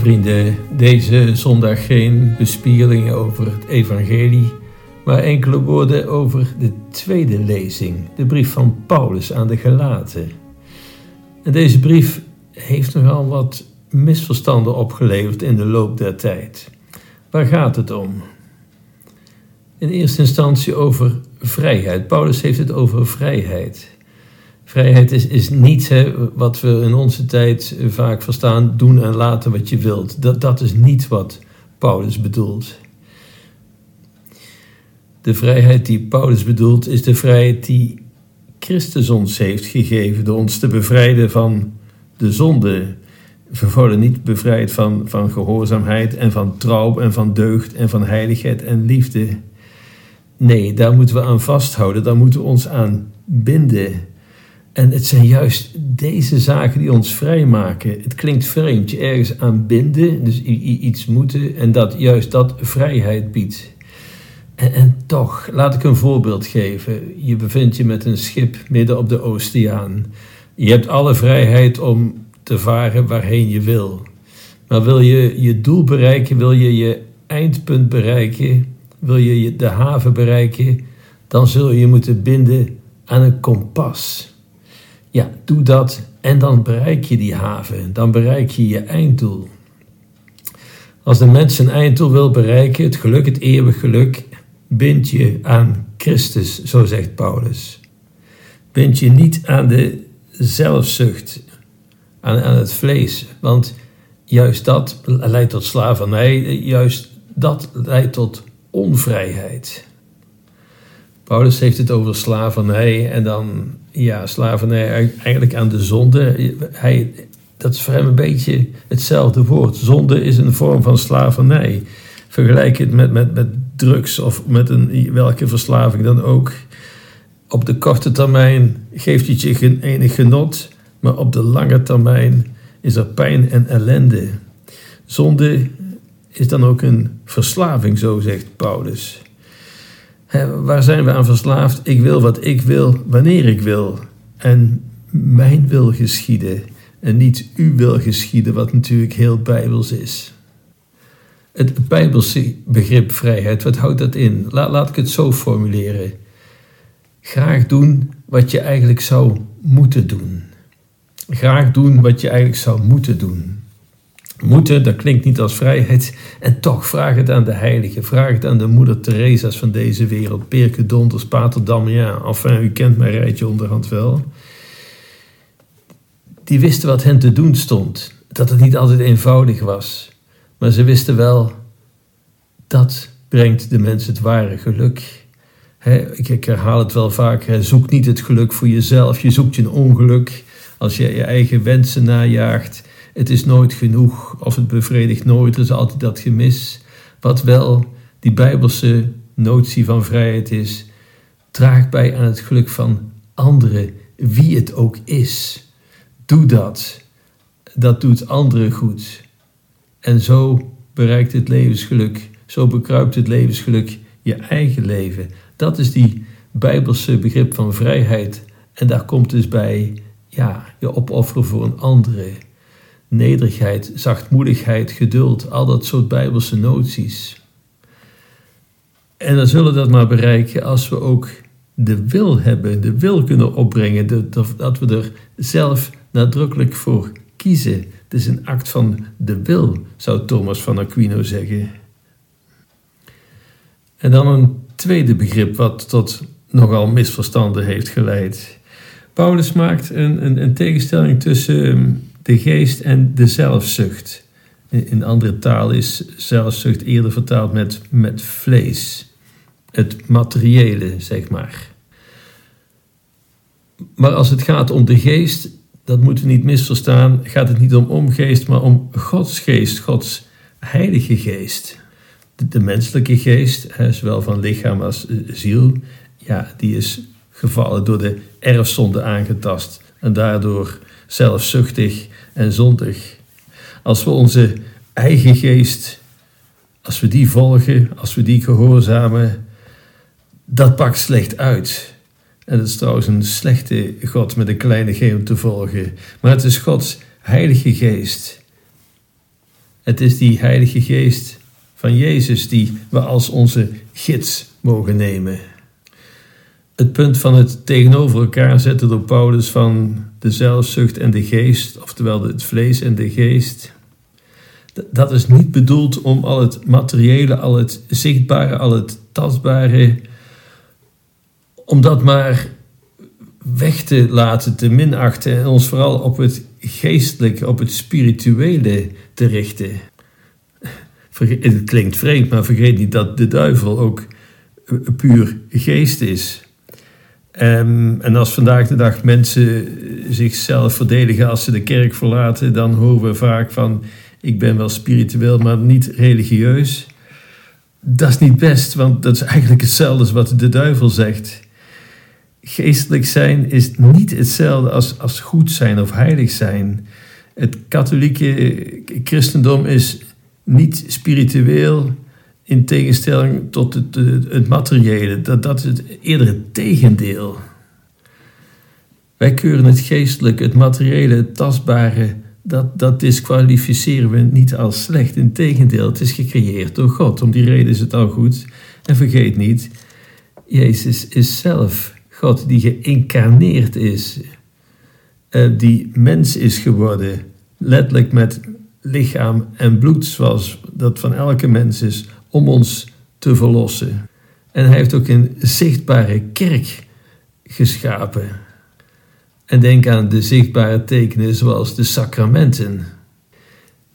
Vrienden, deze zondag geen bespiegelingen over het evangelie, maar enkele woorden over de tweede lezing, de brief van Paulus aan de Galaten. En deze brief heeft nogal wat misverstanden opgeleverd in de loop der tijd. Waar gaat het om? In eerste instantie over vrijheid. Paulus heeft het over vrijheid. Vrijheid is, is niet wat we in onze tijd vaak verstaan, doen en laten wat je wilt. Dat, dat is niet wat Paulus bedoelt. De vrijheid die Paulus bedoelt is de vrijheid die Christus ons heeft gegeven, door ons te bevrijden van de zonde. We worden niet bevrijd van, van gehoorzaamheid en van trouw en van deugd en van heiligheid en liefde. Nee, daar moeten we aan vasthouden, daar moeten we ons aan binden. En het zijn juist deze zaken die ons vrijmaken. Het klinkt vreemd, je ergens aan binden, dus iets moeten, en dat juist dat vrijheid biedt. En, en, toch, laat ik een voorbeeld geven. Je bevindt je met een schip midden op de oceaan. Je hebt alle vrijheid om te varen waarheen je wil. Maar wil je je doel bereiken, wil je je eindpunt bereiken, wil je de haven bereiken, dan zul je je moeten binden aan een kompas. Ja, doe dat en dan bereik je die haven, dan bereik je je einddoel. Als de mens zijn einddoel wil bereiken, het geluk, het eeuwig geluk, bind je aan Christus, zo zegt Paulus. Bind je niet aan de zelfzucht, aan, aan het vlees, want juist dat leidt tot slavernij, juist dat leidt tot onvrijheid. Paulus heeft het over slavernij en dan, ja, slavernij eigenlijk aan de zonde. Hij, dat is voor hem een beetje hetzelfde woord. Zonde is een vorm van slavernij. Vergelijk het met, met, met drugs of met een, welke verslaving dan ook. Op de korte termijn geeft het je geen enig genot, maar op de lange termijn is er pijn en ellende. Zonde is dan ook een verslaving, zo zegt Paulus waar zijn we aan verslaafd? Ik wil wat ik wil, wanneer ik wil. En mijn wil geschieden. En niet uw wil geschieden, wat natuurlijk heel bijbels is. Het bijbelse begrip vrijheid, wat houdt dat in? Laat, laat ik het zo formuleren. Graag doen wat je eigenlijk zou moeten doen. Graag doen wat je eigenlijk zou moeten doen. Moeten, dat klinkt niet als vrijheid. En toch vraag het aan de heilige. Vraag het aan de moeder Theresa's van deze wereld. Perke Donders, Pater Damian. Enfin, u kent mijn rijtje onderhand wel. Die wisten wat hen te doen stond. Dat het niet altijd eenvoudig was. Maar ze wisten wel, dat brengt de mens het ware geluk. ik, ik, herhaal het wel vaak. zoek niet het geluk voor jezelf. Je zoekt je ongeluk als je je eigen wensen najaagt het is nooit genoeg of het bevredigt nooit, er is altijd dat gemis. Wat wel die bijbelse notie van vrijheid is, draag bij aan het geluk van anderen, wie het ook is. Doe dat. Dat doet anderen goed. En zo bereikt het levensgeluk, zo bekruipt het levensgeluk je eigen leven. Dat is die bijbelse begrip van vrijheid. En daar komt dus bij, ja, je opofferen voor een andere nederigheid, zachtmoedigheid, geduld, al dat soort bijbelse noties. En dan zullen we dat maar bereiken als we ook de wil hebben, de wil kunnen opbrengen, dat we er zelf nadrukkelijk voor kiezen. Het is een act van de wil, zou Thomas van Aquino zeggen. En dan een tweede begrip wat tot nogal misverstanden heeft geleid. Paulus maakt een, een, een tegenstelling tussen de geest en de zelfzucht. In andere taal is zelfzucht eerder vertaald met, met vlees. Het materiële, zeg maar. Maar als het gaat om de geest, dat moeten we niet misverstaan, gaat het niet om omgeest, maar om Gods geest, Gods heilige geest. De, menselijke geest, zowel van lichaam als ziel, ja, die is gevallen door de erfzonde aangetast en daardoor zelfzuchtig en zondig. Als we onze eigen geest, als we die volgen, als we die gehoorzamen, dat pakt slecht uit. En het is trouwens een slechte God met een kleine G om te volgen. Maar het is Gods heilige geest Het is die Heilige Geest van Jezus die we als onze gids mogen nemen. Het punt van het tegenover elkaar zetten door Paulus van de zelfzucht en de geest, oftewel het vlees en de geest, dat is niet bedoeld om al het materiële, al het zichtbare, al het tastbare, om dat maar weg te laten, te minachten en ons vooral op het geestelijke, op het spirituele te richten. Het klinkt vreemd, maar vergeet niet dat de duivel ook puur geest is. Um, en als vandaag de dag mensen zichzelf verdedigen als ze de kerk verlaten, dan horen we vaak van: ik ben wel spiritueel, maar niet religieus. Dat is niet best, want dat is eigenlijk hetzelfde als wat de duivel zegt. Geestelijk zijn is niet hetzelfde als, als goed zijn of heilig zijn. Het katholieke christendom is niet spiritueel in tegenstelling tot het, het, materiële. Dat, dat is het, eerder het tegendeel. Wij keuren het geestelijke, het materiële, het tastbare, dat, dat disqualificeren we niet als slecht. Integendeel, het is gecreëerd door God. Om die reden is het al goed. En vergeet niet, Jezus is zelf God die geïncarneerd is, eh, die mens is geworden, letterlijk met lichaam en bloed, zoals dat van elke mens is, om ons te verlossen. En hij heeft ook een zichtbare kerk geschapen. En denk aan de zichtbare tekenen zoals de sacramenten.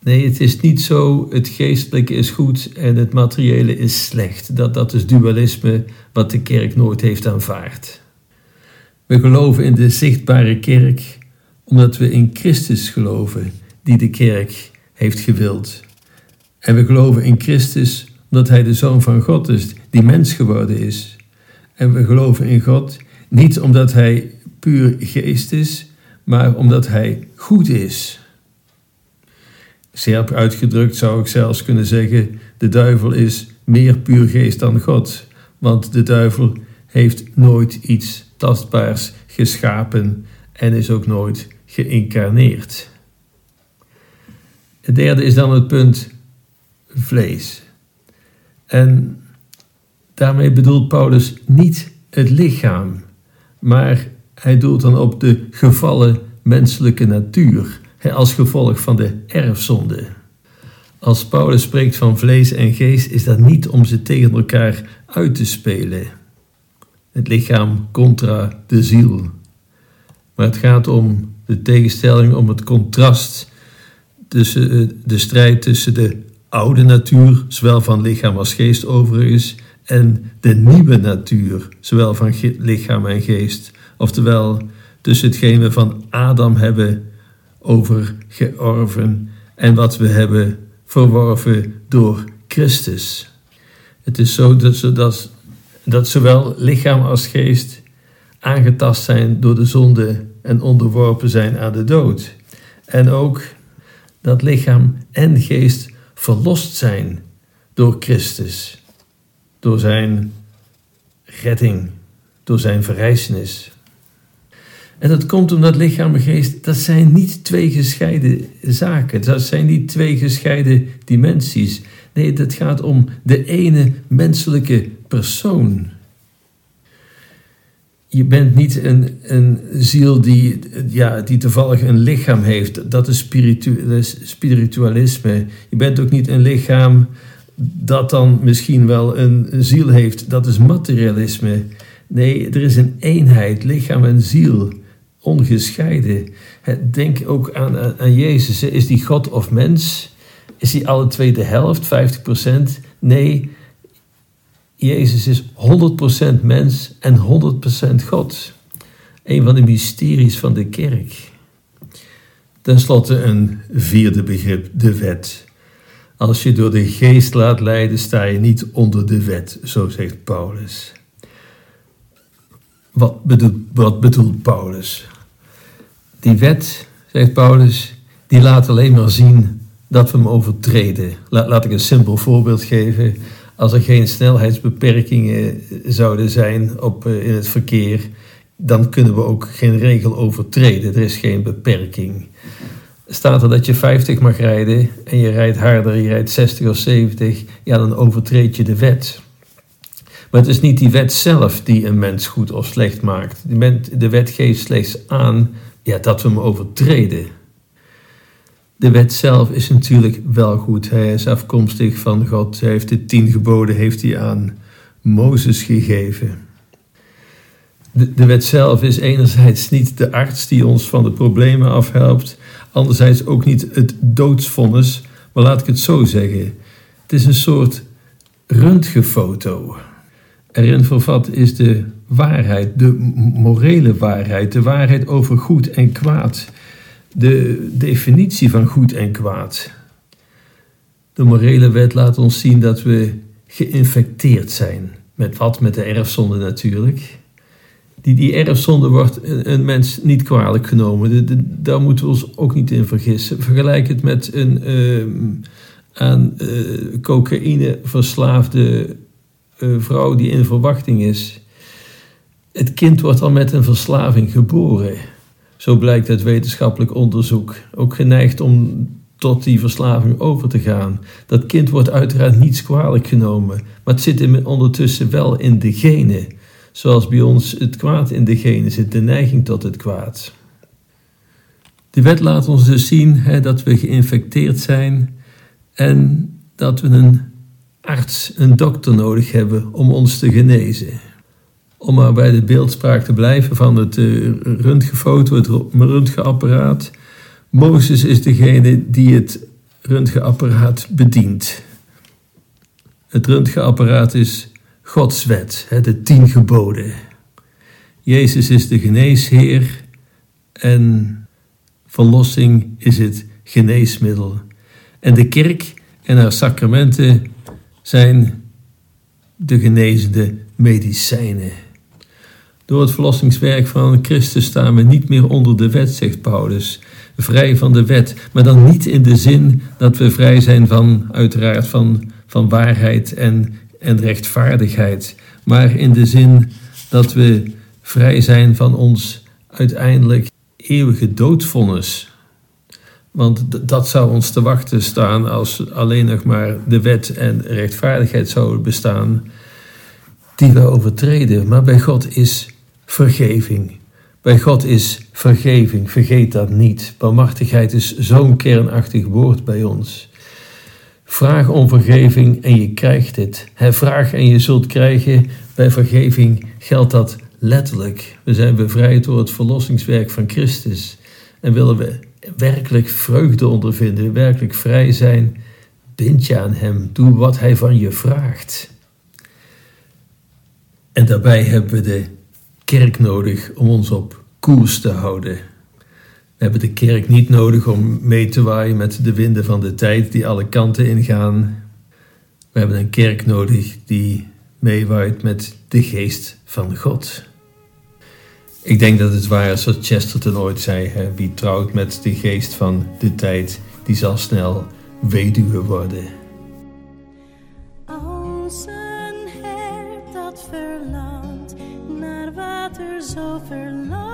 Nee, het is niet zo, het geestelijke is goed en het materiële is slecht. Dat, dat is dualisme wat de kerk nooit heeft aanvaard. We geloven in de zichtbare kerk omdat we in Christus geloven, die de kerk heeft gewild. En we geloven in Christus omdat Hij de Zoon van God is, die mens geworden is. En we geloven in God niet omdat Hij puur geest is, maar omdat Hij goed is. Scherp uitgedrukt zou ik zelfs kunnen zeggen: de duivel is meer puur geest dan God, want de duivel heeft nooit iets tastbaars geschapen en is ook nooit geïncarneerd. Het derde is dan het punt vlees. En daarmee bedoelt Paulus niet het lichaam, maar hij doelt dan op de gevallen menselijke natuur, als gevolg van de erfzonde. Als Paulus spreekt van vlees en geest, is dat niet om ze tegen elkaar uit te spelen het lichaam contra de ziel. Maar het gaat om de tegenstelling, om het contrast tussen eh, de strijd tussen de oude natuur, zowel van lichaam als geest overigens, en de nieuwe natuur, zowel van lichaam en geest. Oftewel tussen hetgeen we van Adam hebben overgeorven en wat we hebben verworven door Christus. Het is zo dat, dat dat zowel lichaam als geest aangetast zijn door de zonde en onderworpen zijn aan de dood. En ook dat lichaam en geest verlost zijn door Christus, door zijn redding, door zijn verrijzenis. En dat komt omdat lichaam en geest, dat zijn niet twee gescheiden zaken. Dat zijn niet twee gescheiden dimensies. Nee, het gaat om de ene menselijke persoon. Je bent niet een, een ziel die, ja, die toevallig een lichaam heeft. Dat is spiritualisme. Je bent ook niet een lichaam dat dan misschien wel een ziel heeft. Dat is materialisme. Nee, er is een eenheid, lichaam en ziel, ongescheiden. Denk ook aan, aan Jezus. Is die God of mens? Is hij alle twee de helft, 50%? Nee, Jezus is 100% mens en 100% God. Een van de mysteries van de kerk. Ten slotte een vierde begrip, de wet. Als je door de geest laat leiden, sta je niet onder de wet, zo zegt Paulus. Wat bedoelt, wat bedoelt Paulus? Die wet, zegt Paulus, die laat alleen maar zien dat we hem overtreden. laat ik een simpel voorbeeld geven. Als er geen snelheidsbeperkingen zouden zijn op, eh, in het verkeer, dan kunnen we ook geen regel overtreden. Er is geen beperking. staat er dat je 50 mag rijden en je rijdt harder, je rijdt 60 of 70, ja, dan overtreed je de wet. Maar het is niet die wet zelf die een mens goed of slecht maakt. De wet geeft slechts aan ja, dat we hem overtreden. De wet zelf is natuurlijk wel goed. Hij is afkomstig van God. Hij heeft de tien geboden heeft hij aan Mozes gegeven. De, de wet zelf is enerzijds niet de arts die ons van de problemen afhelpt, anderzijds ook niet het doodsvonnis, maar laat ik het zo zeggen. Het is een soort röntgenfoto. Erin vervat is de waarheid, de morele waarheid, de waarheid over goed en kwaad, de definitie van goed en kwaad. De morele wet laat ons zien dat we geïnfecteerd zijn. Met wat? Met de erfzonde natuurlijk. Die, die erfzonde wordt een, mens niet kwalijk genomen. daar moeten we ons ook niet in vergissen. Vergelijk het met een uh, aan uh, cocaïne verslaafde uh, vrouw die in verwachting is. Het kind wordt al met een verslaving geboren. Zo blijkt uit wetenschappelijk onderzoek. Ook geneigd om tot die verslaving over te gaan. Dat kind wordt uiteraard niets kwalijk genomen, maar het zit ondertussen wel in de genen. Zoals bij ons het kwaad in de genen zit, de neiging tot het kwaad. De wet laat ons dus zien hè, dat we geïnfecteerd zijn en dat we een arts, een dokter nodig hebben om ons te genezen. Om maar bij de beeldspraak te blijven van het uh, röntgenfoto, het röntgenapparaat. Mozes is degene die het röntgenapparaat bedient. Het röntgenapparaat is Gods wet, de tien geboden. Jezus is de geneesheer en verlossing is het geneesmiddel. En de kerk en haar sacramenten zijn de genezende medicijnen. Door het verlossingswerk van Christus staan we niet meer onder de wet, zegt Paulus. Vrij van de wet, maar dan niet in de zin dat we vrij zijn van, uiteraard, van, van waarheid en, en rechtvaardigheid, maar in de zin dat we vrij zijn van ons uiteindelijk eeuwige doodvonnis. Want dat zou ons te wachten staan als alleen nog maar de wet en rechtvaardigheid zouden bestaan die we overtreden. Maar bij God is vergeving. Bij God is vergeving, vergeet dat niet. Barmhartigheid is zo'n kernachtig woord bij ons. Vraag om vergeving en je krijgt het. Hij vraag en je zult krijgen. Bij vergeving geldt dat letterlijk. We zijn bevrijd door het verlossingswerk van Christus. En willen we werkelijk vreugde ondervinden, werkelijk vrij zijn, bind je aan Hem. Doe wat Hij van je vraagt. En daarbij hebben we de kerk nodig om ons op koers te houden. We hebben de kerk niet nodig om mee te waaien met de winden van de tijd die alle kanten ingaan. We hebben een kerk nodig die meewaait met de geest van God. Ik denk dat het waar is wat Chesterton ooit zei: wie trouwt met de geest van de tijd, die zal snel weduwe worden. So over. Love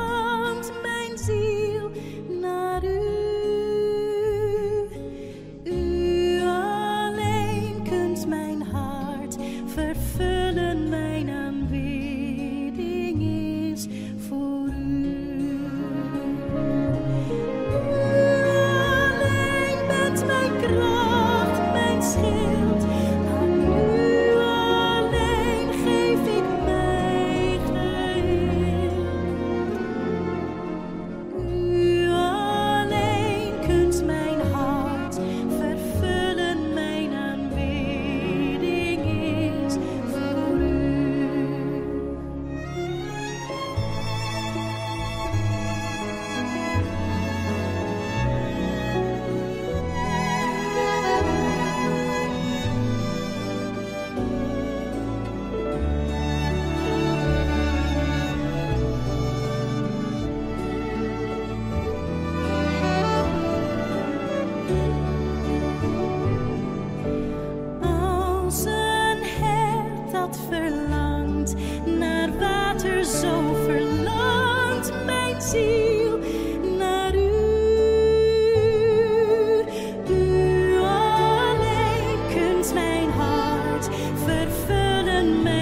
mijn hart, vervullen mijn